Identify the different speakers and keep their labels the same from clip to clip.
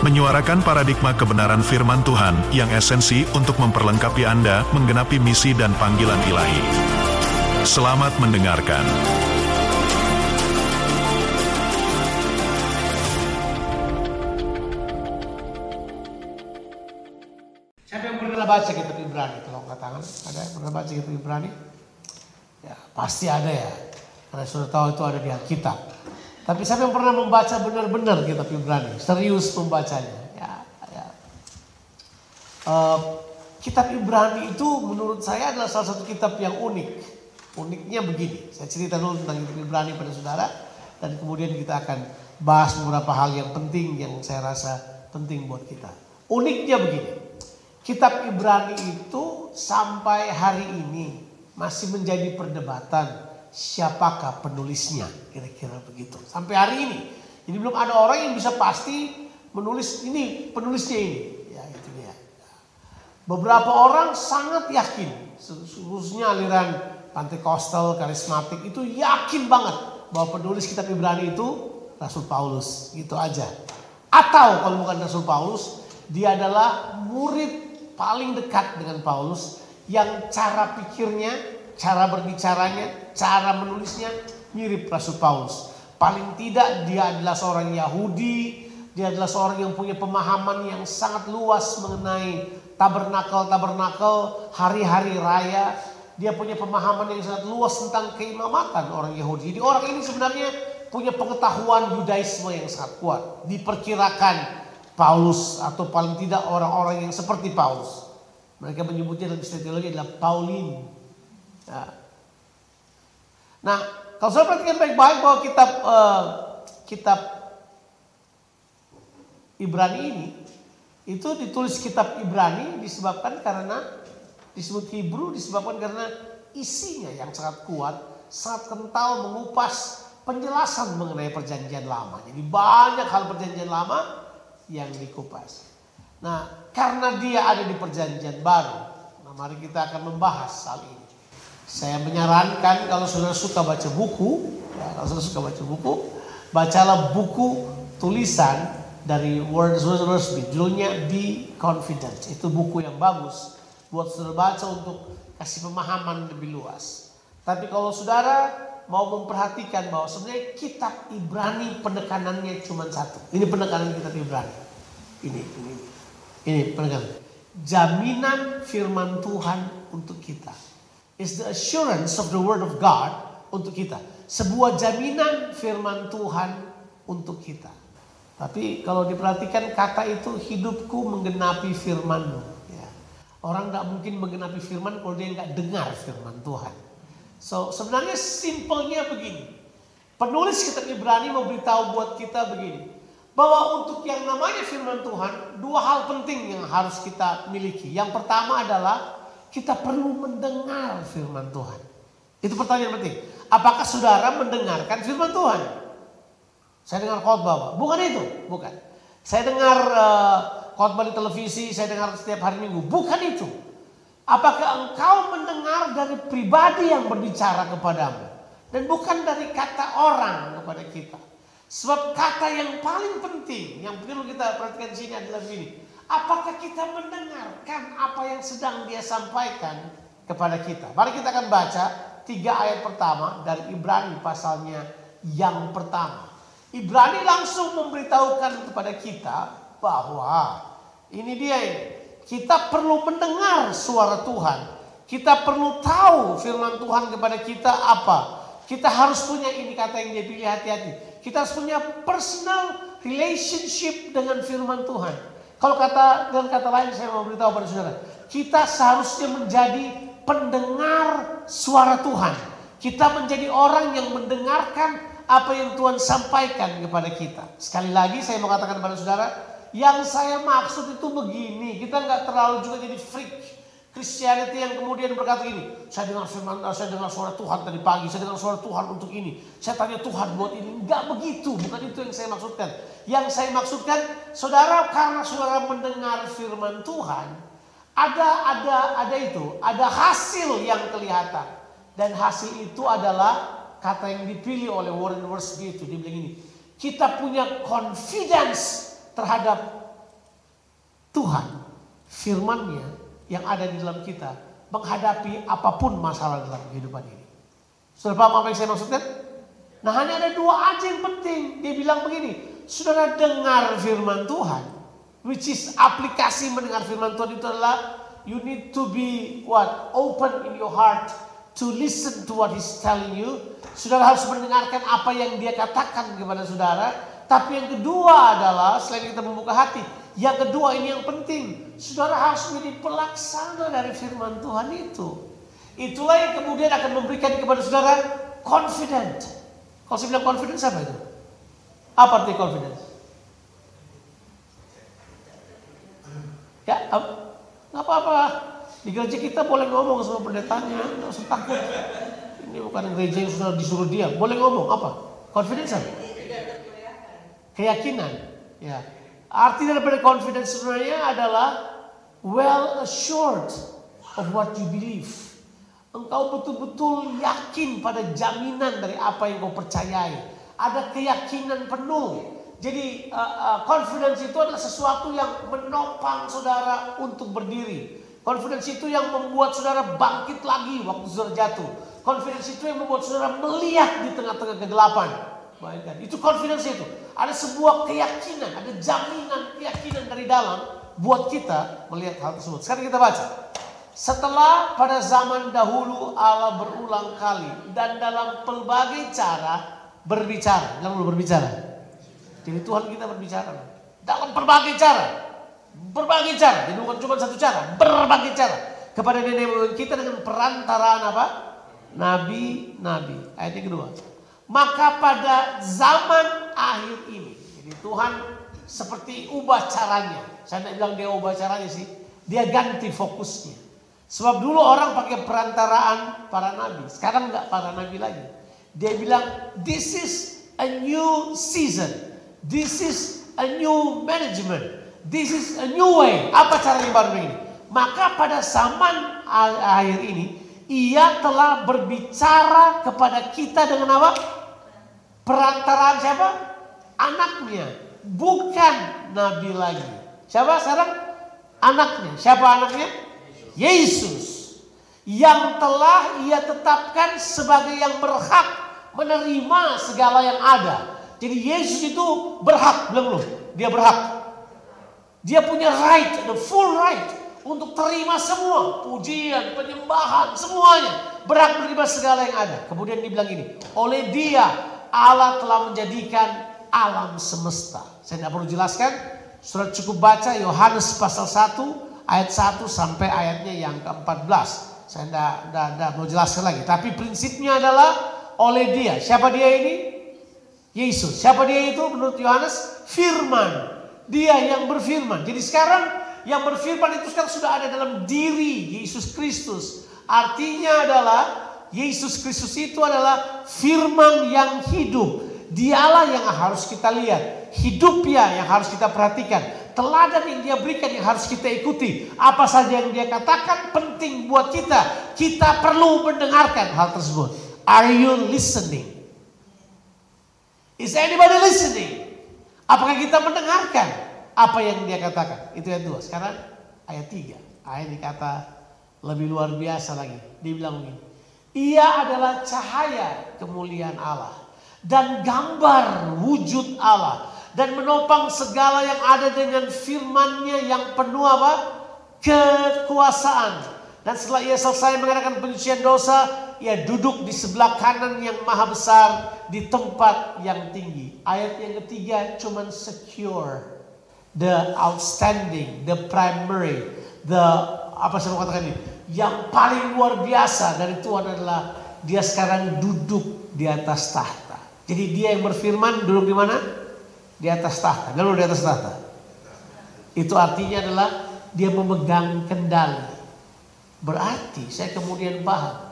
Speaker 1: menyuarakan paradigma kebenaran firman Tuhan yang esensi untuk memperlengkapi Anda menggenapi misi dan panggilan ilahi. Selamat mendengarkan.
Speaker 2: Siapa yang pernah baca kitab Ibrani? Kalau angkat tangan, ada yang pernah baca kitab Ibrani? Ya, pasti ada ya. Karena sudah tahu itu ada di Alkitab. Tapi siapa yang pernah membaca benar-benar kitab Ibrani? Serius membacanya. Ya, ya. Uh, kitab Ibrani itu menurut saya adalah salah satu kitab yang unik. Uniknya begini, saya cerita dulu tentang kitab Ibrani pada saudara. Dan kemudian kita akan bahas beberapa hal yang penting yang saya rasa penting buat kita. Uniknya begini, kitab Ibrani itu sampai hari ini masih menjadi perdebatan siapakah penulisnya? Kira-kira begitu. Sampai hari ini. Jadi belum ada orang yang bisa pasti menulis ini penulisnya ini. Ya itu dia. Beberapa orang sangat yakin khususnya aliran Pantekostal karismatik itu yakin banget bahwa penulis kitab Ibrani itu Rasul Paulus. Gitu aja. Atau kalau bukan Rasul Paulus dia adalah murid paling dekat dengan Paulus yang cara pikirnya cara berbicaranya, cara menulisnya mirip Rasul Paulus. Paling tidak dia adalah seorang Yahudi, dia adalah seorang yang punya pemahaman yang sangat luas mengenai tabernakel-tabernakel, hari-hari raya. Dia punya pemahaman yang sangat luas tentang keimamatan orang Yahudi. Jadi orang ini sebenarnya punya pengetahuan Yudaisme yang sangat kuat. Diperkirakan Paulus atau paling tidak orang-orang yang seperti Paulus. Mereka menyebutnya dalam istilah teologi adalah Paulin Ya. Nah, kalau saya perhatikan baik-baik bahwa kitab uh, kitab Ibrani ini itu ditulis kitab Ibrani disebabkan karena disebut Hebrew disebabkan karena isinya yang sangat kuat, sangat kental mengupas penjelasan mengenai perjanjian lama. Jadi banyak hal perjanjian lama yang dikupas. Nah, karena dia ada di perjanjian baru, nah mari kita akan membahas hal ini. Saya menyarankan kalau saudara suka baca buku, ya, kalau saudara suka baca buku, bacalah buku tulisan dari Wordsworth Worsby, judulnya Be Confident. Itu buku yang bagus buat saudara baca untuk kasih pemahaman lebih luas. Tapi kalau saudara mau memperhatikan bahwa sebenarnya kitab Ibrani penekanannya cuma satu. Ini penekanan kitab Ibrani. Ini, ini, ini penekanan. Jaminan firman Tuhan untuk kita is the assurance of the word of God untuk kita. Sebuah jaminan firman Tuhan untuk kita. Tapi kalau diperhatikan kata itu hidupku menggenapi firmanmu. Ya. Orang nggak mungkin menggenapi firman kalau dia nggak dengar firman Tuhan. So sebenarnya simpelnya begini. Penulis kitab Ibrani memberitahu buat kita begini. Bahwa untuk yang namanya firman Tuhan, dua hal penting yang harus kita miliki. Yang pertama adalah kita perlu mendengar firman Tuhan. Itu pertanyaan penting. Apakah saudara mendengarkan firman Tuhan? Saya dengar khotbah, bukan itu, bukan. Saya dengar uh, khotbah di televisi, saya dengar setiap hari Minggu, bukan itu. Apakah engkau mendengar dari pribadi yang berbicara kepadamu dan bukan dari kata orang kepada kita? Sebab kata yang paling penting yang perlu kita perhatikan di sini adalah ini. Apakah kita mendengarkan apa yang sedang dia sampaikan kepada kita? Mari kita akan baca tiga ayat pertama dari Ibrani pasalnya yang pertama. Ibrani langsung memberitahukan kepada kita bahwa ini dia ini. Kita perlu mendengar suara Tuhan. Kita perlu tahu firman Tuhan kepada kita apa. Kita harus punya ini kata yang dia pilih hati-hati. Kita harus punya personal relationship dengan firman Tuhan. Kalau kata dengan kata lain saya mau beritahu pada saudara, kita seharusnya menjadi pendengar suara Tuhan. Kita menjadi orang yang mendengarkan apa yang Tuhan sampaikan kepada kita. Sekali lagi saya mau katakan kepada saudara, yang saya maksud itu begini, kita nggak terlalu juga jadi freak. Christianity yang kemudian berkata gini, saya dengar firman, eh, saya dengar suara Tuhan tadi pagi, saya dengar suara Tuhan untuk ini. Saya tanya Tuhan buat ini. Enggak begitu, bukan itu yang saya maksudkan. Yang saya maksudkan, saudara karena saudara mendengar firman Tuhan, ada ada ada itu, ada hasil yang kelihatan. Dan hasil itu adalah kata yang dipilih oleh Warren Worsby itu. Dia bilang ini, kita punya confidence terhadap Tuhan, firmannya, yang ada di dalam kita menghadapi apa pun masalah dalam kehidupan ini. Sudah paham apa yang saya maksudkan? Nah hanya ada dua aja yang penting. Dia bilang begini, saudara dengar firman Tuhan, which is aplikasi mendengar firman Tuhan itu adalah you need to be what open in your heart to listen to what he's telling you. Saudara harus mendengarkan apa yang dia katakan kepada saudara. Tapi yang kedua adalah selain kita membuka hati, yang kedua ini yang penting. Saudara harus menjadi pelaksana dari firman Tuhan itu. Itulah yang kemudian akan memberikan kepada saudara confident. Kalau saya bilang confidence apa itu? Apa arti confidence? Ya, nggak apa-apa. Di gereja kita boleh ngomong sama pendetanya, nggak usah takut. Ini bukan gereja yang sudah disuruh dia. Boleh ngomong apa? Confidence apa? Keyakinan. Ya. Arti daripada confidence sebenarnya adalah well assured of what you believe. Engkau betul-betul yakin pada jaminan dari apa yang kau percayai. Ada keyakinan penuh. Jadi uh, uh, confidence itu adalah sesuatu yang menopang saudara untuk berdiri. Confidence itu yang membuat saudara bangkit lagi waktu saudara jatuh. Confidence itu yang membuat saudara melihat di tengah-tengah kegelapan. Bayangkan, itu confidence itu. Ada sebuah keyakinan, ada jaminan keyakinan dari dalam buat kita melihat hal tersebut. Sekarang kita baca. Setelah pada zaman dahulu Allah berulang kali dan dalam pelbagai cara berbicara. Jangan dulu berbicara. Jadi Tuhan kita berbicara. Dalam berbagai cara. Berbagai cara. Jadi bukan cuma satu cara. Berbagai cara. Kepada nenek moyang kita dengan perantaraan apa? Nabi-nabi. Ayat yang kedua. Maka pada zaman akhir ini, jadi Tuhan seperti ubah caranya. Saya tidak bilang dia ubah caranya sih, dia ganti fokusnya. Sebab dulu orang pakai perantaraan para nabi, sekarang nggak para nabi lagi. Dia bilang, this is a new season, this is a new management, this is a new way. Apa caranya baru ini? Maka pada zaman akhir ini, ia telah berbicara kepada kita dengan apa? Perantaraan siapa? Anaknya. Bukan Nabi lagi. Siapa sekarang? Anaknya. Siapa anaknya? Yesus. Yang telah ia tetapkan sebagai yang berhak menerima segala yang ada. Jadi Yesus itu berhak, belum belum? Dia berhak. Dia punya right, the full right untuk terima semua pujian, penyembahan, semuanya. Berhak menerima segala yang ada. Kemudian dibilang ini, oleh dia Allah telah menjadikan alam semesta. Saya tidak perlu jelaskan, surat cukup baca Yohanes pasal 1 ayat 1 sampai ayatnya yang ke-14. Saya tidak, tidak, tidak mau jelaskan lagi. Tapi prinsipnya adalah oleh dia. Siapa dia ini? Yesus. Siapa dia itu menurut Yohanes? Firman. Dia yang berfirman. Jadi sekarang yang berfirman itu sekarang sudah ada dalam diri Yesus Kristus. Artinya adalah Yesus Kristus itu adalah firman yang hidup. Dialah yang harus kita lihat. Hidupnya yang harus kita perhatikan. Teladan yang dia berikan yang harus kita ikuti. Apa saja yang dia katakan penting buat kita. Kita perlu mendengarkan hal tersebut. Are you listening? Is anybody listening? Apakah kita mendengarkan apa yang dia katakan? Itu yang dua. Sekarang ayat tiga. Ayat dikata lebih luar biasa lagi. Dia bilang begini. Ia adalah cahaya kemuliaan Allah dan gambar wujud Allah dan menopang segala yang ada dengan firman-Nya yang penuh apa? kekuasaan. Dan setelah ia selesai mengadakan penyucian dosa, ia duduk di sebelah kanan yang maha besar di tempat yang tinggi. Ayat yang ketiga cuman secure, the outstanding, the primary, the apa saya mau katakan ini? Yang paling luar biasa dari Tuhan adalah dia sekarang duduk di atas tahta. Jadi dia yang berfirman duduk di mana? Di atas tahta. Lalu di atas tahta. Itu artinya adalah dia memegang kendali. Berarti saya kemudian paham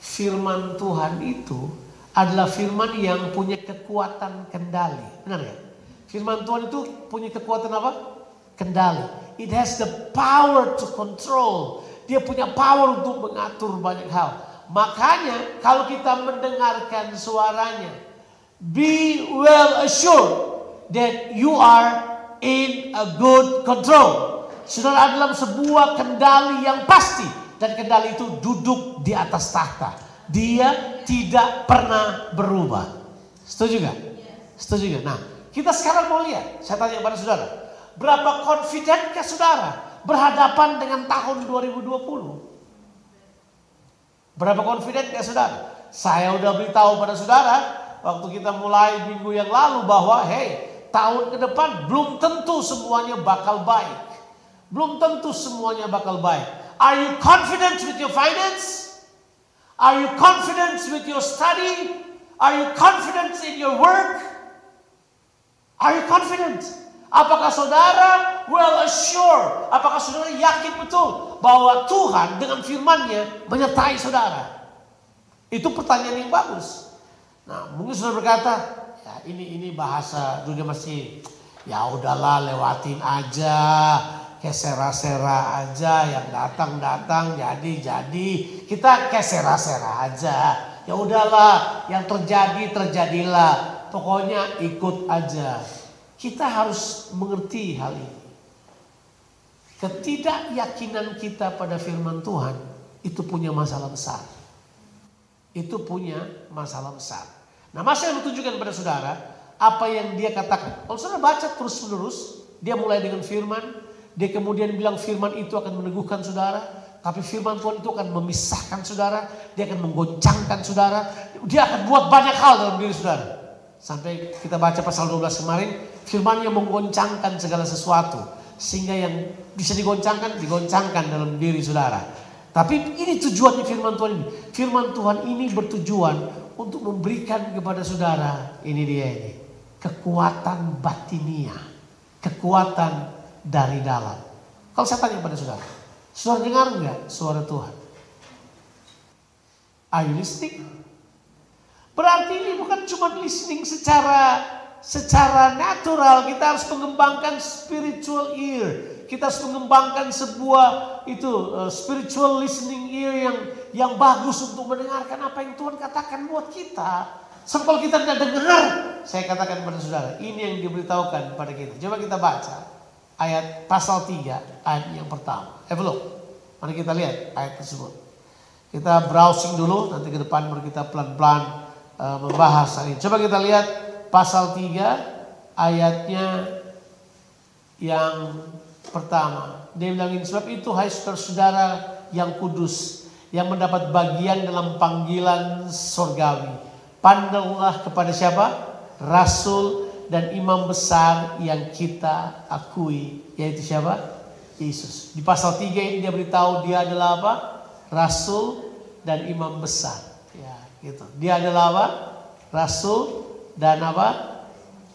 Speaker 2: firman Tuhan itu adalah firman yang punya kekuatan kendali. Benar ya? Firman Tuhan itu punya kekuatan apa? Kendali. It has the power to control. Dia punya power untuk mengatur banyak hal. Makanya kalau kita mendengarkan suaranya, be well assured that you are in a good control. Saudara dalam sebuah kendali yang pasti dan kendali itu duduk di atas tahta. Dia tidak pernah berubah. Setuju gak? Setuju gak? Nah, kita sekarang mau lihat. Saya tanya kepada saudara. Berapa confidentkah saudara berhadapan dengan tahun 2020? Berapa confident ya saudara? Saya udah beritahu pada saudara waktu kita mulai minggu yang lalu bahwa hey tahun ke depan belum tentu semuanya bakal baik. Belum tentu semuanya bakal baik. Are you confident with your finance? Are you confident with your study? Are you confident in your work? Are you confident? Apakah saudara well assured? Apakah saudara yakin betul bahwa Tuhan dengan firman-Nya menyertai saudara? Itu pertanyaan yang bagus. Nah, mungkin saudara berkata, ya ini ini bahasa dunia masih ya udahlah lewatin aja kayak sera-sera aja yang datang-datang jadi-jadi kita kayak sera-sera aja ya udahlah yang terjadi terjadilah pokoknya ikut aja kita harus mengerti hal ini ketidakyakinan kita pada firman Tuhan itu punya masalah besar itu punya masalah besar nah masa yang ditunjukkan pada saudara apa yang dia katakan kalau saudara baca terus menerus dia mulai dengan firman dia kemudian bilang firman itu akan meneguhkan saudara. Tapi firman Tuhan itu akan memisahkan saudara. Dia akan menggoncangkan saudara. Dia akan buat banyak hal dalam diri saudara. Sampai kita baca pasal 12 kemarin. Firmannya menggoncangkan segala sesuatu. Sehingga yang bisa digoncangkan, digoncangkan dalam diri saudara. Tapi ini tujuannya firman Tuhan ini. Firman Tuhan ini bertujuan untuk memberikan kepada saudara. Ini dia ini. Kekuatan batinia. Kekuatan dari dalam. Kalau saya tanya pada saudara, saudara dengar nggak suara Tuhan? Are you listening? Berarti ini bukan cuma listening secara secara natural, kita harus mengembangkan spiritual ear. Kita harus mengembangkan sebuah itu uh, spiritual listening ear yang yang bagus untuk mendengarkan apa yang Tuhan katakan buat kita. Sebab kalau kita tidak dengar, saya katakan kepada saudara, ini yang diberitahukan pada kita. Coba kita baca ayat pasal 3 ayat yang pertama. Eh. Mari kita lihat ayat tersebut. Kita browsing dulu nanti ke depan baru kita pelan-pelan membahas hari ini. Coba kita lihat pasal 3 ayatnya yang pertama. Dia bilangin sebab itu hai saudara-saudara yang kudus yang mendapat bagian dalam panggilan sorgawi. Pandanglah kepada siapa? Rasul dan imam besar yang kita akui yaitu siapa? Yesus. Di pasal 3 ini dia beritahu dia adalah apa? Rasul dan imam besar. Gitu. Dia adalah apa? Rasul dan apa?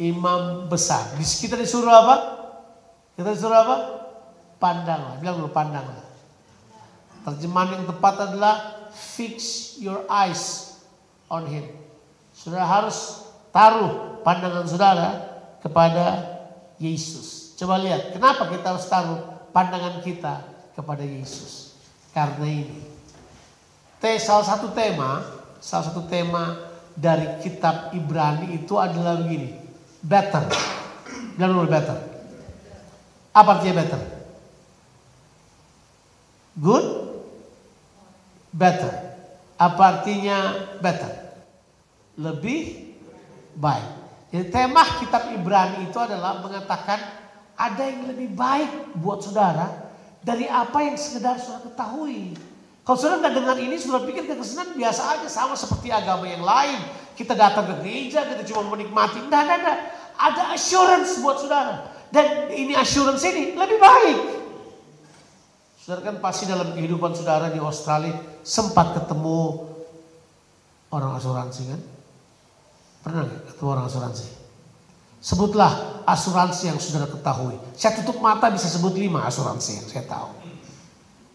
Speaker 2: Imam besar. Kita disuruh apa? Kita disuruh apa? Pandanglah. Bilang dulu pandanglah. Terjemahan yang tepat adalah fix your eyes on him. Sudah harus taruh pandangan saudara kepada Yesus. Coba lihat, kenapa kita harus taruh pandangan kita kepada Yesus? Karena ini. T, salah satu tema, salah satu tema dari kitab Ibrani itu adalah begini. Better. Dan better. Apa artinya better? Good? Better. Apa artinya better? Lebih baik. Jadi tema kitab Ibrani itu adalah mengatakan ada yang lebih baik buat saudara dari apa yang sekedar saudara ketahui. Kalau saudara nggak dengar ini, saudara pikir kekristenan biasa aja, sama seperti agama yang lain. Kita datang ke gereja, kita cuma menikmati. Tidak, tidak, tidak. Ada assurance buat saudara. Dan ini assurance ini lebih baik. Saudara kan pasti dalam kehidupan saudara di Australia sempat ketemu orang asuransi kan? Pernah nggak ketemu orang asuransi? Sebutlah asuransi yang saudara ketahui. Saya tutup mata bisa sebut lima asuransi yang saya tahu.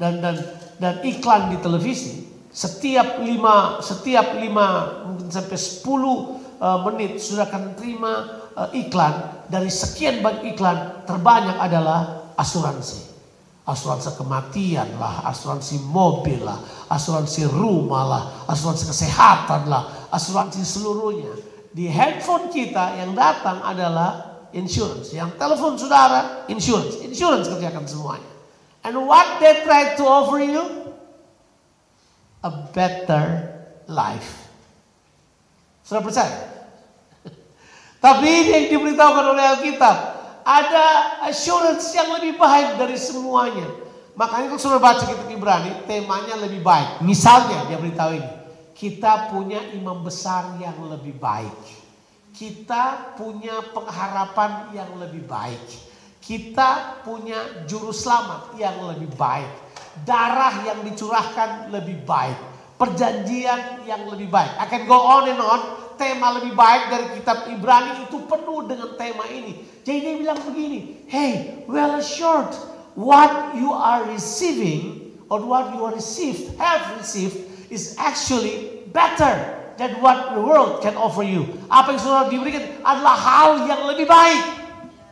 Speaker 2: dan dan dan iklan di televisi setiap lima setiap lima mungkin sampai 10 uh, menit sudah akan terima uh, iklan. Dari sekian banyak iklan terbanyak adalah asuransi. Asuransi kematian lah asuransi mobil lah asuransi rumah lah asuransi kesehatan lah asuransi seluruhnya. Di handphone kita yang datang adalah insurance. Yang telepon saudara insurance. Insurance kerjakan semuanya and what they try to offer you a better life. Sudah percaya? Tapi ini yang diberitahukan oleh Alkitab. Ada assurance yang lebih baik dari semuanya. Makanya kalau sudah baca kitab Ibrani, temanya lebih baik. Misalnya dia beritahu ini. Kita punya imam besar yang lebih baik. Kita punya pengharapan yang lebih baik. Kita punya juru selamat yang lebih baik darah yang dicurahkan lebih baik, perjanjian yang lebih baik. Akan go on and on, tema lebih baik dari kitab Ibrani itu penuh dengan tema ini. Jadi dia bilang begini, hey, well assured, what you are receiving or what you are received, have received is actually better than what the world can offer you. Apa yang sudah diberikan adalah hal yang lebih baik.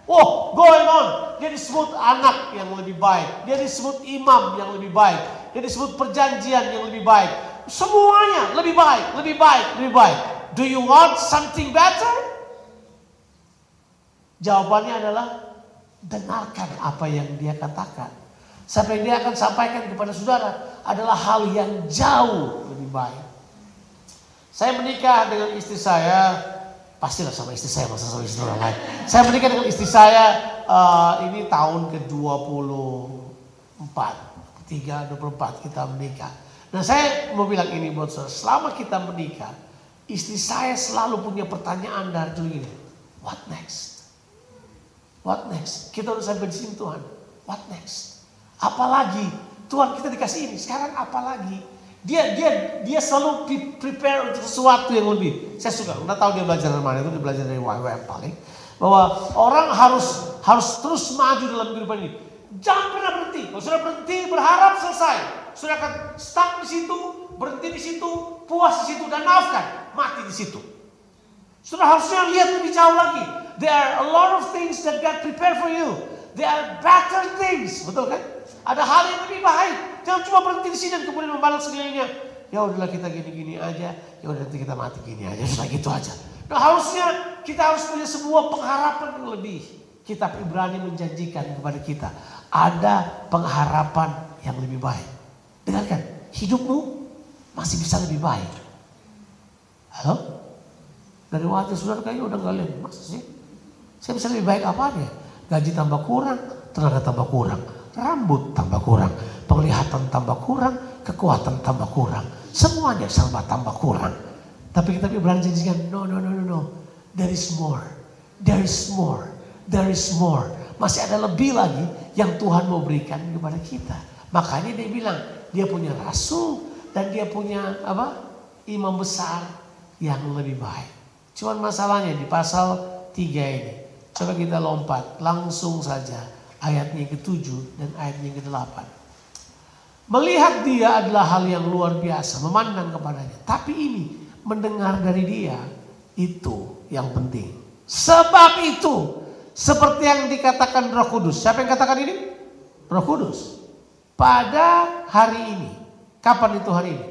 Speaker 2: Oh, going on. Dia disebut anak yang lebih baik. Dia disebut imam yang lebih baik. Dia disebut perjanjian yang lebih baik. Semuanya lebih baik, lebih baik, lebih baik. Do you want something better? Jawabannya adalah dengarkan apa yang dia katakan. Sampai dia akan sampaikan kepada saudara adalah hal yang jauh lebih baik. Saya menikah dengan istri saya Pastilah sama istri saya, masa sama istri orang lain. Saya menikah dengan istri saya uh, ini tahun ke-24. 3, 24 kita menikah. Nah saya mau bilang ini buat saudara, selama kita menikah, istri saya selalu punya pertanyaan dari dulu ini. What next? What next? Kita udah sampai di sini Tuhan. What next? Apalagi Tuhan kita dikasih ini, sekarang apalagi? Dia dia dia selalu prepare untuk sesuatu yang lebih. Saya suka, nggak tahu dia belajar dari mana itu dia belajar dari YWM paling. Bahwa orang harus harus terus maju dalam kehidupan ini. Jangan pernah berhenti. Kalau sudah berhenti berharap selesai. Sudah akan stuck di situ, berhenti di situ, puas di situ dan maafkan, mati di situ. Sudah harusnya lihat lebih jauh lagi. There are a lot of things that God prepare for you. There are better things, betul kan? Ada hal yang lebih baik. Jangan cuma berhenti di sini dan kemudian membalas sekelilingnya. Ya udahlah kita gini-gini aja. Ya udah nanti kita mati gini aja. Sudah gitu aja. Nah harusnya kita harus punya sebuah pengharapan yang lebih. Kitab Ibrani menjanjikan kepada kita. Ada pengharapan yang lebih baik. Dengarkan. Hidupmu masih bisa lebih baik. Halo? Dari wajah saudara kayaknya udah gak lihat. Masa sih? Saya bisa lebih baik apa ya? Gaji tambah kurang, tenaga tambah kurang, rambut tambah kurang, penglihatan tambah kurang, kekuatan tambah kurang. Semuanya sama tambah kurang. Tapi kita Ibrani janjikan, no, no, no, no, no. There is more. There is more. There is more. Masih ada lebih lagi yang Tuhan mau berikan kepada kita. Makanya dia bilang, dia punya rasul dan dia punya apa? Imam besar yang lebih baik. Cuman masalahnya di pasal 3 ini. Coba kita lompat langsung saja ayatnya yang ke-7 dan ayatnya yang ke-8. Melihat dia adalah hal yang luar biasa, memandang kepadanya. Tapi ini mendengar dari dia itu yang penting. Sebab itu seperti yang dikatakan Roh Kudus. Siapa yang katakan ini? Roh Kudus. Pada hari ini. Kapan itu hari ini?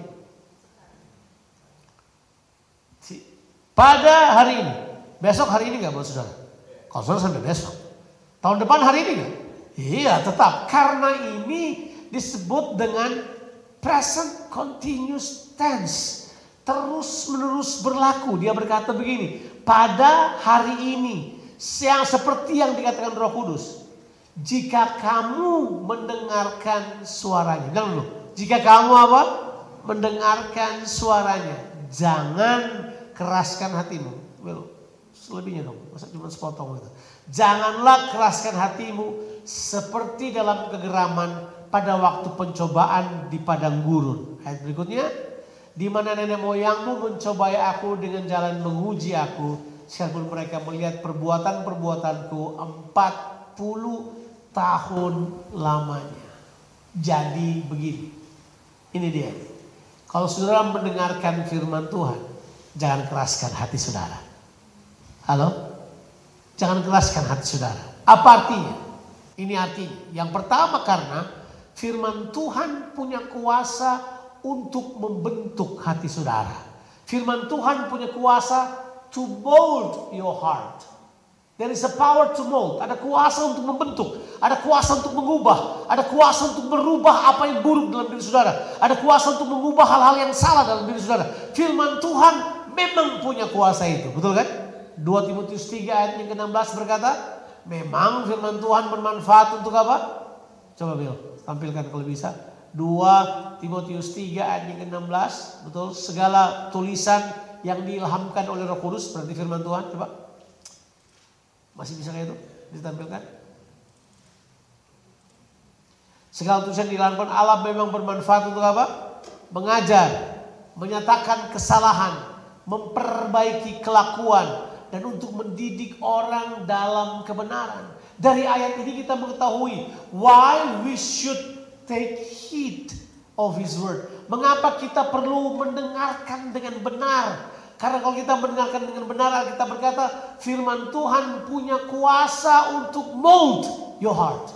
Speaker 2: Pada hari ini. Besok hari ini nggak buat saudara? Kalau saudara sampai besok. Tahun depan hari ini nggak? Iya tetap. Karena ini disebut dengan present continuous tense. Terus menerus berlaku. Dia berkata begini, pada hari ini yang seperti yang dikatakan Roh Kudus. Jika kamu mendengarkan suaranya. Bilang dulu. Jika kamu apa? Mendengarkan suaranya. Jangan keraskan hatimu. Well, selebihnya dong. Masa cuma sepotong gitu. Janganlah keraskan hatimu seperti dalam kegeraman pada waktu pencobaan di padang gurun. Ayat berikutnya, di mana nenek moyangmu mencobai aku dengan jalan menguji aku, sekalipun mereka melihat perbuatan-perbuatanku 40 tahun lamanya. jadi begini. Ini dia. Kalau saudara mendengarkan firman Tuhan, jangan keraskan hati saudara. Halo? Jangan keraskan hati saudara. Apa artinya? Ini artinya. Yang pertama karena firman Tuhan punya kuasa untuk membentuk hati saudara. Firman Tuhan punya kuasa to mold your heart. There is a power to mold. Ada kuasa untuk membentuk. Ada kuasa untuk mengubah. Ada kuasa untuk merubah apa yang buruk dalam diri saudara. Ada kuasa untuk mengubah hal-hal yang salah dalam diri saudara. Firman Tuhan memang punya kuasa itu. Betul kan? 2 Timotius 3 ayat yang ke-16 berkata, memang firman Tuhan bermanfaat untuk apa? Coba Bill, tampilkan kalau bisa. 2 Timotius 3 ayat yang ke-16, betul? Segala tulisan yang diilhamkan oleh Roh Kudus berarti firman Tuhan. Coba. Masih bisa kayak itu ditampilkan? Segala tulisan diilhamkan Allah memang bermanfaat untuk apa? Mengajar, menyatakan kesalahan, memperbaiki kelakuan dan untuk mendidik orang dalam kebenaran. Dari ayat ini kita mengetahui why we should take heed of his word. Mengapa kita perlu mendengarkan dengan benar? Karena kalau kita mendengarkan dengan benar, kita berkata firman Tuhan punya kuasa untuk mold your heart.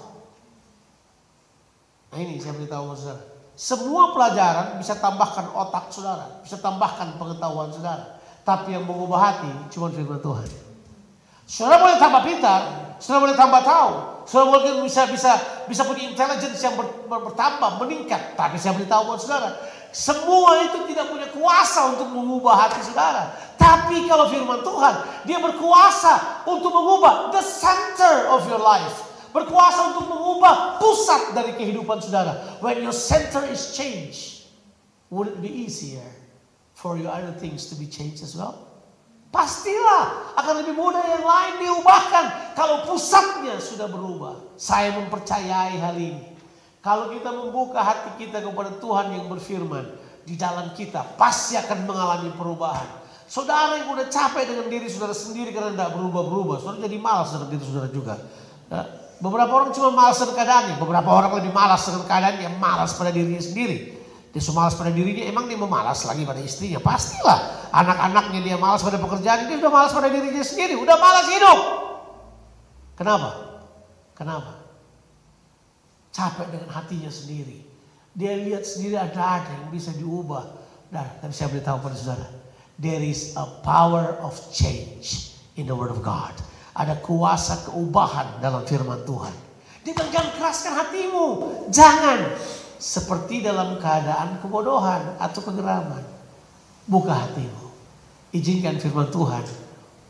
Speaker 2: Nah ini saya beritahu saudara. Semua pelajaran bisa tambahkan otak saudara, bisa tambahkan pengetahuan saudara. Tapi yang mengubah hati cuma firman Tuhan. Saudara boleh tambah pintar, saudara boleh tambah tahu, saudara boleh bisa bisa bisa punya intelligence yang ber, ber, bertambah, meningkat. Tapi saya beritahu buat saudara, semua itu tidak punya kuasa untuk mengubah hati saudara. Tapi kalau firman Tuhan, dia berkuasa untuk mengubah the center of your life. Berkuasa untuk mengubah pusat dari kehidupan saudara. When your center is changed, would it be easier for your other things to be changed as well? Pastilah akan lebih mudah yang lain diubahkan kalau pusatnya sudah berubah. Saya mempercayai hal ini. Kalau kita membuka hati kita kepada Tuhan yang berfirman di dalam kita pasti akan mengalami perubahan. Saudara yang udah capek dengan diri saudara sendiri karena tidak berubah-berubah, saudara jadi malas dengan diri saudara juga. Ya, beberapa orang cuma malas dengan keadaannya, beberapa orang lebih malas dengan keadaan yang malas pada dirinya sendiri. Dia semalas pada dirinya, emang dia memalas lagi pada istrinya? Pastilah. Anak-anaknya dia malas pada pekerjaan, dia sudah malas pada dirinya sendiri. Udah malas hidup. Kenapa? Kenapa? Capek dengan hatinya sendiri. Dia lihat sendiri ada-ada yang bisa diubah. Nah, tapi saya beritahu pada saudara. There is a power of change in the word of God. Ada kuasa keubahan dalam firman Tuhan. Dia bilang jangan keraskan hatimu. Jangan. Seperti dalam keadaan kebodohan atau kegeraman. Buka hatimu. Izinkan firman Tuhan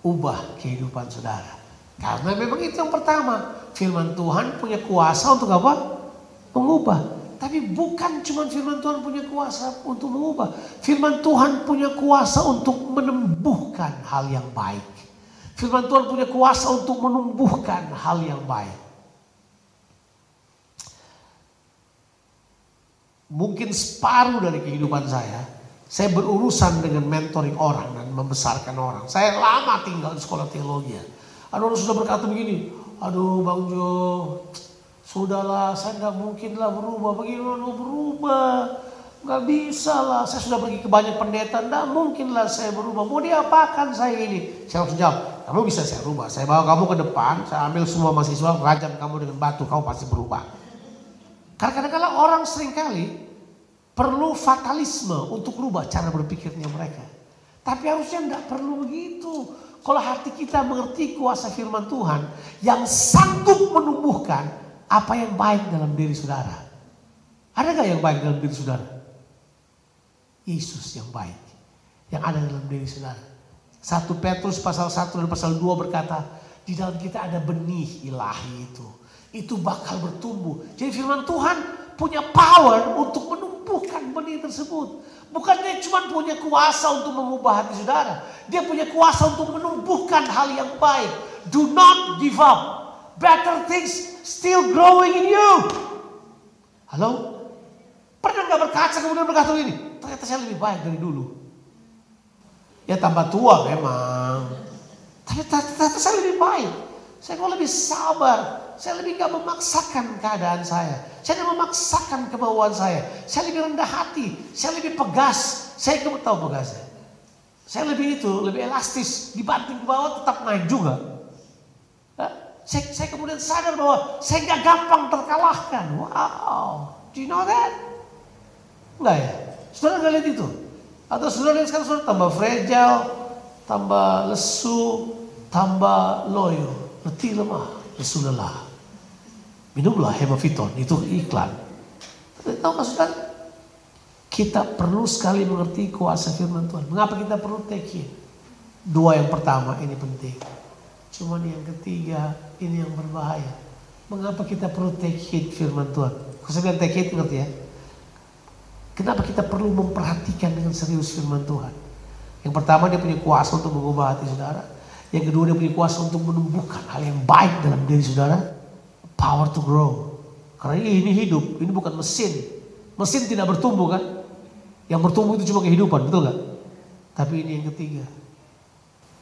Speaker 2: ubah kehidupan saudara. Karena memang itu yang pertama. Firman Tuhan punya kuasa untuk apa? Mengubah. Tapi bukan cuma firman Tuhan punya kuasa untuk mengubah. Firman Tuhan punya kuasa untuk menumbuhkan hal yang baik. Firman Tuhan punya kuasa untuk menumbuhkan hal yang baik. Mungkin separuh dari kehidupan saya, saya berurusan dengan mentoring orang dan membesarkan orang. Saya lama tinggal di sekolah teologi. Ada orang sudah berkata begini, aduh Bang Jo, sudahlah saya nggak mungkin lah berubah, bagaimana mau berubah? Nggak bisa lah, saya sudah pergi ke banyak pendeta, nggak mungkin lah saya berubah. Mau diapakan saya ini? Saya harus jawab, kamu bisa saya rubah. Saya bawa kamu ke depan, saya ambil semua mahasiswa, rajam kamu dengan batu, kamu pasti berubah. Karena kadang-kadang orang sering kali perlu fatalisme untuk rubah cara berpikirnya mereka. Tapi harusnya tidak perlu begitu. Kalau hati kita mengerti kuasa firman Tuhan yang sanggup menumbuhkan apa yang baik dalam diri saudara. Ada gak yang baik dalam diri saudara? Yesus yang baik. Yang ada dalam diri saudara. Satu Petrus pasal 1 dan pasal 2 berkata, di dalam kita ada benih ilahi itu itu bakal bertumbuh. Jadi firman Tuhan punya power untuk menumbuhkan benih tersebut. Bukan dia cuma punya kuasa untuk mengubah hati saudara. Dia punya kuasa untuk menumbuhkan hal yang baik. Do not give up. Better things still growing in you. Halo? Pernah nggak berkaca kemudian berkata ini? Ternyata saya lebih baik dari dulu. Ya tambah tua memang. Tapi ternyata saya lebih baik. Saya kok lebih sabar. Saya lebih gak memaksakan keadaan saya. Saya tidak memaksakan kemauan saya. Saya lebih rendah hati. Saya lebih pegas. Saya kamu tahu pegasnya. Saya lebih itu, lebih elastis. Dibanting ke bawah tetap naik juga. Saya, saya kemudian sadar bahwa saya gak gampang terkalahkan. Wow. Do you know that? Enggak ya? Saudara nggak lihat itu? Atau saudara lihat sekarang saudara tambah fragile, tambah lesu, tambah loyo, letih lemah, lesu lelah. Minumlah hemaviton, itu iklan. Tapi tahu kan saudara? Kita perlu sekali mengerti kuasa firman Tuhan. Mengapa kita perlu take it? Dua yang pertama ini penting. Cuman yang ketiga ini yang berbahaya. Mengapa kita perlu take it firman Tuhan? Bilang take it ngerti ya? Kenapa kita perlu memperhatikan dengan serius firman Tuhan? Yang pertama dia punya kuasa untuk mengubah hati saudara. Yang kedua dia punya kuasa untuk menumbuhkan hal yang baik dalam diri saudara. Power to grow. Karena ini hidup, ini bukan mesin. Mesin tidak bertumbuh kan? Yang bertumbuh itu cuma kehidupan, betul gak? Tapi ini yang ketiga.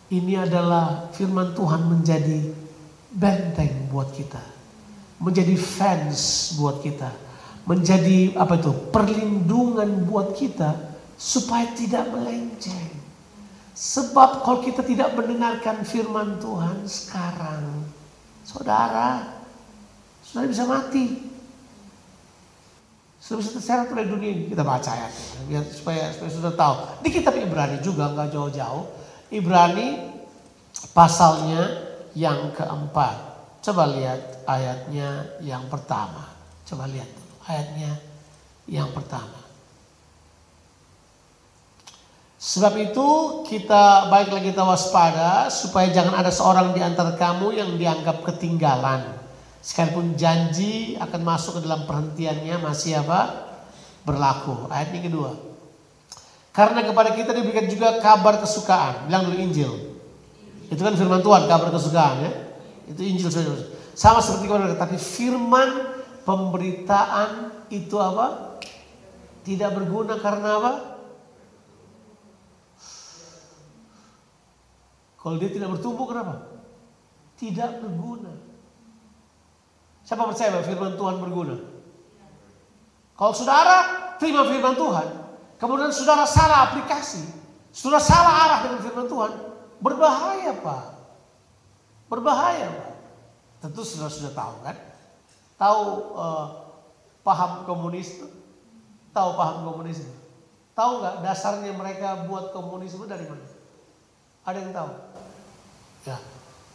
Speaker 2: Ini adalah firman Tuhan menjadi benteng buat kita. Menjadi fans buat kita. Menjadi apa itu? Perlindungan buat kita supaya tidak melenceng. Sebab kalau kita tidak mendengarkan firman Tuhan sekarang, saudara, saudara bisa mati. Bisa terseret oleh dunia ini. Kita baca ayat biar supaya supaya sudah tahu. Di kitab Ibrani juga nggak jauh-jauh. Ibrani pasalnya yang keempat. Coba lihat ayatnya yang pertama. Coba lihat ayatnya yang pertama. Sebab itu kita baiklah kita waspada supaya jangan ada seorang di antara kamu yang dianggap ketinggalan. Sekalipun janji akan masuk ke dalam perhentiannya masih apa? Berlaku. Ayat yang kedua. Karena kepada kita diberikan juga kabar kesukaan. Bilang dulu Injil. Itu kan firman Tuhan, kabar kesukaan ya. Itu Injil. Sama seperti kepada tapi firman pemberitaan itu apa? Tidak berguna karena apa? Kalau dia tidak bertumbuh kenapa? Tidak berguna. Siapa percaya bahwa firman Tuhan berguna? Kalau saudara terima firman Tuhan, kemudian saudara salah aplikasi, saudara salah arah dengan firman Tuhan, berbahaya Pak. Berbahaya Pak. Tentu saudara sudah tahu kan? Tahu uh, paham komunis? Tahu paham komunisme? Tahu nggak dasarnya mereka buat komunisme dari mana? Ada yang tahu? Ya,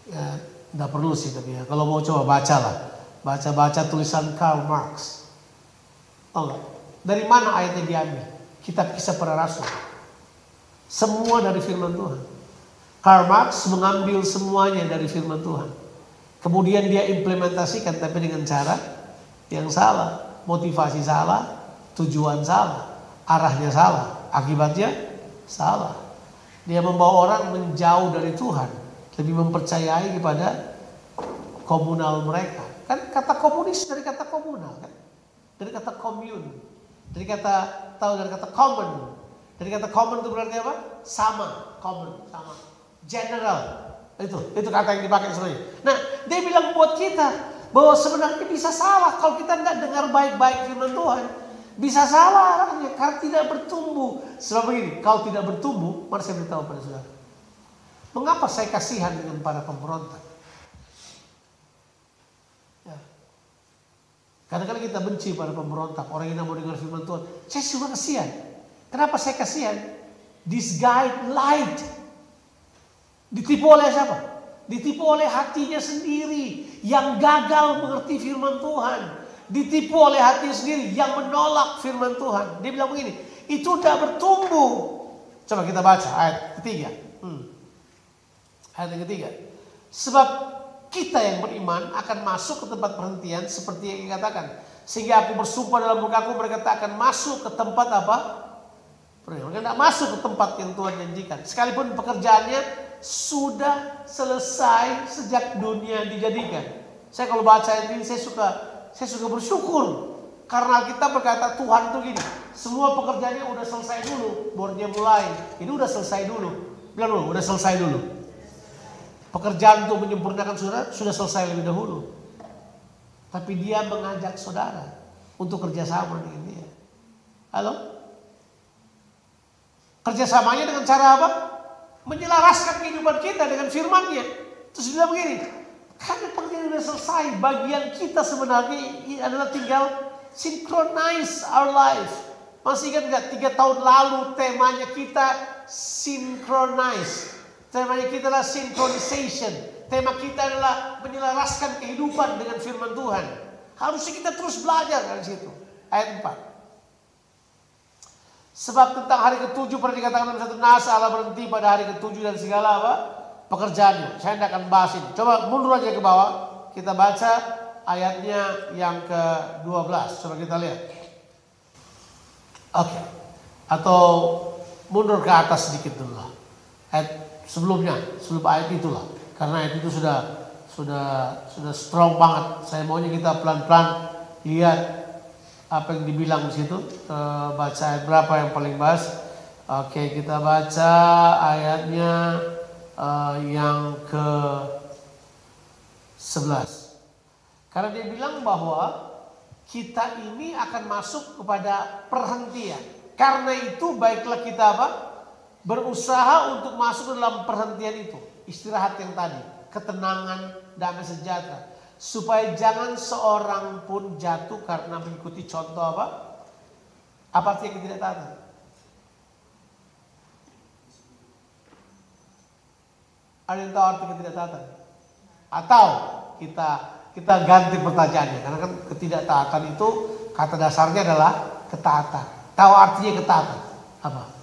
Speaker 2: ya, nggak perlu sih tapi ya. Kalau mau coba baca lah, baca-baca tulisan Karl Marx. Nggak? Dari mana ayatnya diambil? Kitab Kisah Para Rasul. Semua dari Firman Tuhan. Karl Marx mengambil semuanya dari Firman Tuhan. Kemudian dia implementasikan tapi dengan cara yang salah, motivasi salah, tujuan salah, arahnya salah, akibatnya salah. Dia membawa orang menjauh dari Tuhan, lebih mempercayai kepada komunal mereka. Kan kata komunis dari kata komunal kan? Dari kata commune. Dari kata tahu dari kata common. Dari kata common itu berarti apa? Sama, common, sama. General, itu, itu kata yang dipakai sebenarnya. Nah, dia bilang buat kita bahwa sebenarnya bisa salah kalau kita nggak dengar baik-baik firman Tuhan. Bisa salah arahnya karena tidak bertumbuh. Sebab begini, kalau tidak bertumbuh, mari saya beritahu pada saudara. Mengapa saya kasihan dengan para pemberontak? Kadang-kadang kita benci pada pemberontak, orang yang mau dengar firman Tuhan. Saya cuma kasihan. Kenapa saya kasihan? This guy lied. Ditipu oleh siapa? Ditipu oleh hatinya sendiri yang gagal mengerti firman Tuhan. Ditipu oleh hatinya sendiri yang menolak firman Tuhan. Dia bilang begini, itu udah bertumbuh. Coba kita baca ayat ketiga. Hmm. Ayat ketiga. Sebab kita yang beriman akan masuk ke tempat perhentian seperti yang dikatakan. Sehingga aku bersumpah dalam mukaku mereka tak akan masuk ke tempat apa? Mereka tidak masuk ke tempat yang Tuhan janjikan. Sekalipun pekerjaannya sudah selesai sejak dunia dijadikan. Saya kalau baca ini saya suka saya suka bersyukur karena kita berkata Tuhan tuh gini, semua pekerjaannya udah selesai dulu, baru mulai. Ini udah selesai dulu. Bilang dulu, udah selesai dulu. Pekerjaan untuk menyempurnakan saudara sudah selesai lebih dahulu. Tapi dia mengajak saudara untuk kerjasama dengan dia. Halo? Kerjasamanya dengan cara apa? Menyelaraskan kehidupan kita dengan firmannya. Terus dia begini, karena pekerjaan sudah selesai, bagian kita sebenarnya adalah tinggal synchronize our life. Masih ingat nggak tiga tahun lalu temanya kita synchronize. Temanya kita adalah synchronization. Tema kita adalah menyelaraskan kehidupan dengan firman Tuhan. Harusnya kita terus belajar dari situ. Ayat 4. Sebab tentang hari ketujuh pernah dikatakan dalam satu nas Allah berhenti pada hari ketujuh dan segala apa pekerjaannya. Saya tidak akan bahas ini. Coba mundur aja ke bawah. Kita baca ayatnya yang ke-12. Coba kita lihat. Oke. Okay. Atau mundur ke atas sedikit dulu. Ayat sebelumnya, sebelum ayat itulah. Karena ayat itu sudah sudah sudah strong banget. Saya maunya kita pelan-pelan lihat apa yang dibilang di situ. E, baca ayat berapa yang paling bahas? Oke, kita baca ayatnya e, yang ke 11. Karena dia bilang bahwa kita ini akan masuk kepada perhentian. Karena itu baiklah kita apa? Berusaha untuk masuk dalam perhentian itu, istirahat yang tadi, ketenangan, damai sejahtera, supaya jangan seorang pun jatuh karena mengikuti contoh apa? Apa artinya ketidaktaatan? Ada yang tahu arti ketidaktaatan? Atau kita kita ganti pertanyaannya karena kan ketidaktaatan itu kata dasarnya adalah ketaatan. Tahu artinya ketaatan? Apa?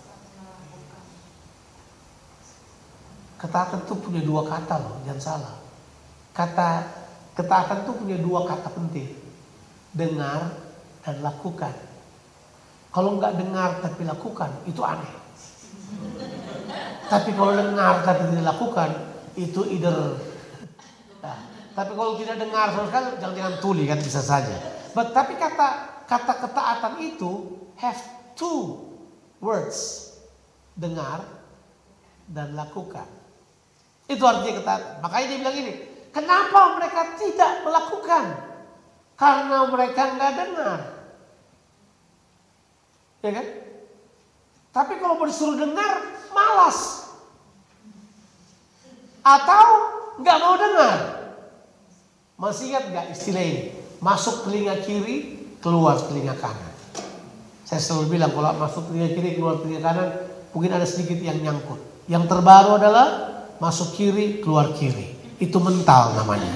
Speaker 2: Ketaatan itu punya dua kata loh, jangan salah. Kata ketaatan itu punya dua kata penting. Dengar dan lakukan. Kalau nggak dengar tapi lakukan, itu aneh. Tapi kalau dengar tapi tidak lakukan, itu either. Nah, tapi kalau tidak dengar sama sekali, jangan-jangan tuli kan bisa saja. But, tapi kata kata ketaatan itu have two words. Dengar dan lakukan. Itu artinya ketaatan. Makanya dia bilang ini, kenapa mereka tidak melakukan? Karena mereka nggak dengar. Ya kan? Tapi kalau mau disuruh dengar, malas. Atau nggak mau dengar. Masih ingat nggak istilah ini? Masuk telinga kiri, keluar telinga kanan. Saya selalu bilang kalau masuk telinga kiri, keluar telinga kanan, mungkin ada sedikit yang nyangkut. Yang terbaru adalah masuk kiri, keluar kiri. Itu mental namanya.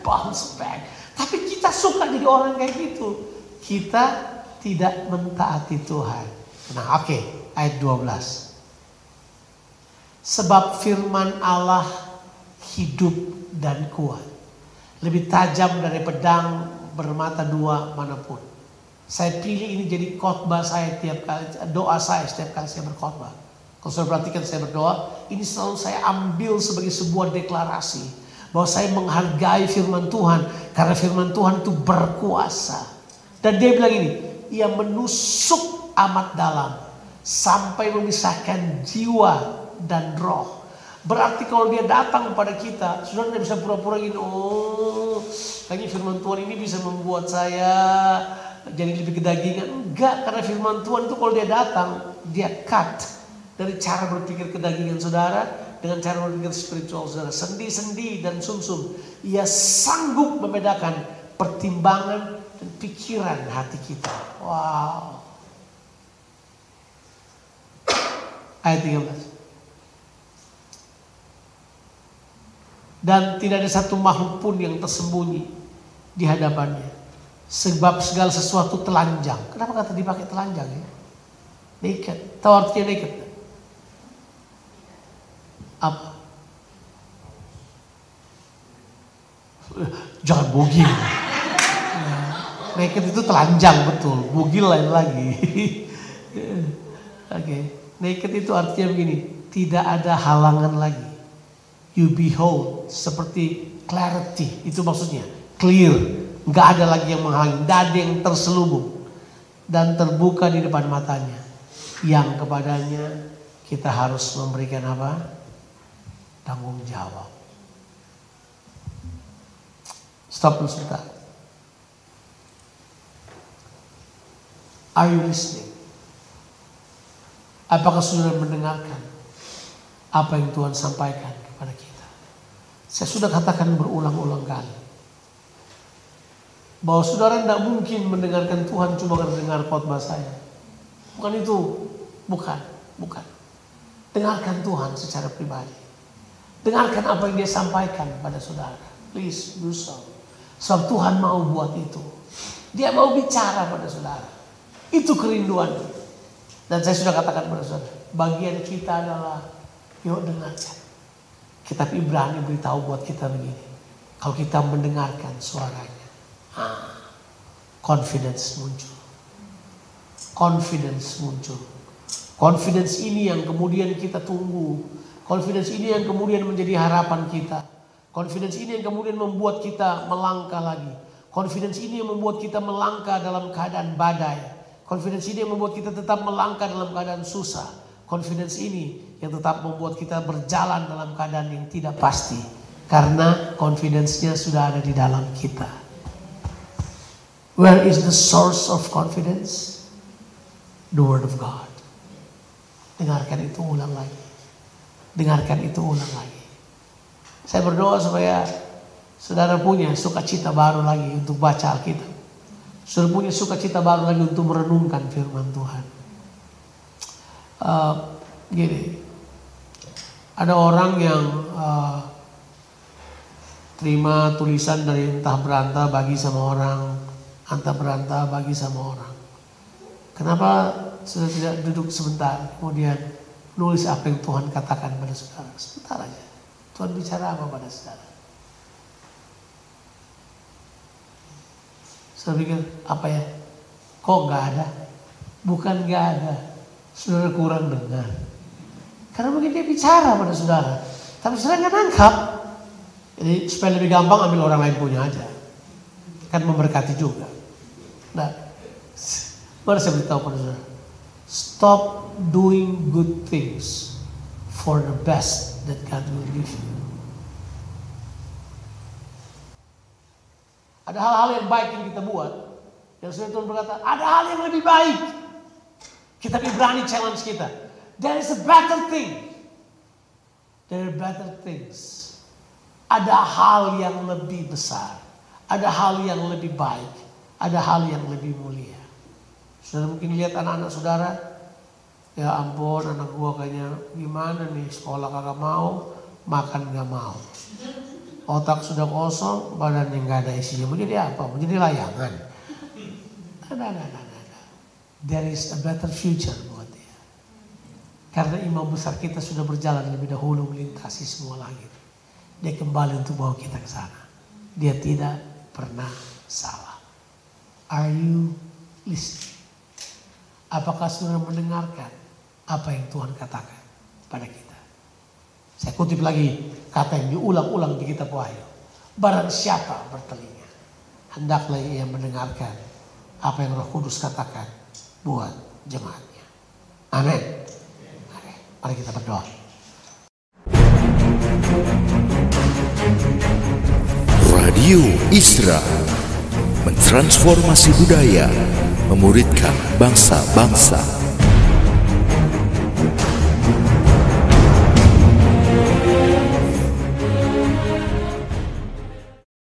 Speaker 2: Bounce back. Tapi kita suka jadi orang kayak gitu. Kita tidak mentaati Tuhan. Nah oke, okay, ayat 12. Sebab firman Allah hidup dan kuat. Lebih tajam dari pedang bermata dua mana pun. Saya pilih ini jadi khotbah saya tiap kali, doa saya setiap kali saya berkhotbah. Kalau saya perhatikan saya berdoa, ini selalu saya ambil sebagai sebuah deklarasi. Bahwa saya menghargai firman Tuhan. Karena firman Tuhan itu berkuasa. Dan dia bilang ini, ia menusuk amat dalam. Sampai memisahkan jiwa dan roh. Berarti kalau dia datang kepada kita, sudah tidak bisa pura-pura gini, oh kayaknya firman Tuhan ini bisa membuat saya jadi lebih kedagingan. Enggak, karena firman Tuhan itu kalau dia datang, dia cut dari cara berpikir kedagingan saudara dengan cara berpikir spiritual saudara. Sendi-sendi dan sumsum. -sum. Ia sanggup membedakan pertimbangan dan pikiran hati kita. Wow. Ayat 13. Dan tidak ada satu makhluk pun yang tersembunyi di hadapannya. Sebab segala sesuatu telanjang. Kenapa kata dipakai telanjang ya? Naked. Tahu artinya naked? Apa? Jangan bugil. naked itu telanjang betul, bugil lain lagi. Oke, okay. naked itu artinya begini, tidak ada halangan lagi. You behold seperti clarity, itu maksudnya clear, nggak ada lagi yang menghalangi, nggak ada yang terselubung dan terbuka di depan matanya. Yang kepadanya kita harus memberikan apa? tanggung jawab. Stop dulu. Are you listening? Apakah saudara mendengarkan apa yang Tuhan sampaikan kepada kita? Saya sudah katakan berulang-ulang kali. Bahwa saudara tidak mungkin mendengarkan Tuhan cuma karena dengar khotbah saya. Bukan itu. Bukan. Bukan. Dengarkan Tuhan secara pribadi. Dengarkan apa yang dia sampaikan pada saudara. Please do so. Sebab Tuhan mau buat itu. Dia mau bicara pada saudara. Itu kerinduan. Dan saya sudah katakan pada saudara, bagian kita adalah yuk dengarkan. Kitab Ibrani beritahu buat kita begini. Kalau kita mendengarkan suaranya, ah, confidence muncul. Confidence muncul. Confidence ini yang kemudian kita tunggu. Confidence ini yang kemudian menjadi harapan kita. Confidence ini yang kemudian membuat kita melangkah lagi. Confidence ini yang membuat kita melangkah dalam keadaan badai. Confidence ini yang membuat kita tetap melangkah dalam keadaan susah. Confidence ini yang tetap membuat kita berjalan dalam keadaan yang tidak pasti. Karena confidence-nya sudah ada di dalam kita. Where is the source of confidence? The Word of God. Dengarkan itu ulang lagi. Dengarkan itu ulang lagi. Saya berdoa supaya saudara punya sukacita baru lagi untuk baca Alkitab. Sudah punya sukacita baru lagi untuk merenungkan firman Tuhan. Uh, gini, ada orang yang uh, terima tulisan dari entah berantah bagi sama orang, entah berantah bagi sama orang. Kenapa sudah tidak duduk sebentar, kemudian nulis apa yang Tuhan katakan pada saudara? Sebentar aja. Tuhan bicara apa pada saudara? Saya pikir apa ya? Kok nggak ada? Bukan nggak ada. Saudara kurang dengar. Karena mungkin dia bicara pada saudara. Tapi saudara nggak nangkap. Jadi supaya lebih gampang ambil orang lain punya aja. Kan memberkati juga. Nah, mari saya beritahu pada saudara. Stop doing good things for the best that God will give you. Ada hal-hal yang baik yang kita buat. Yang sudah Tuhan berkata, ada hal yang lebih baik. Kita berani challenge kita. There is a better thing. There are better things. Ada hal yang lebih besar. Ada hal yang lebih baik. Ada hal yang lebih mulia. Sudah mungkin lihat anak-anak saudara. Ya ampun anak gua kayaknya gimana nih sekolah kagak mau, makan gak mau. Otak sudah kosong, badannya nggak ada isinya. Mau jadi apa? Mau jadi layangan. Nah, nah, nah, nah. There is a better future buat dia. Karena imam besar kita sudah berjalan lebih dahulu melintasi semua langit. Dia kembali untuk bawa kita ke sana. Dia tidak pernah salah. Are you listening? Apakah saudara mendengarkan apa yang Tuhan katakan pada kita? Saya kutip lagi kata yang diulang-ulang di kitab Wahyu. Barang siapa bertelinga, hendaklah ia mendengarkan apa yang Roh Kudus katakan buat jemaatnya. Amin. Mari kita berdoa.
Speaker 3: Radio Isra mentransformasi budaya, memuridkan bangsa-bangsa.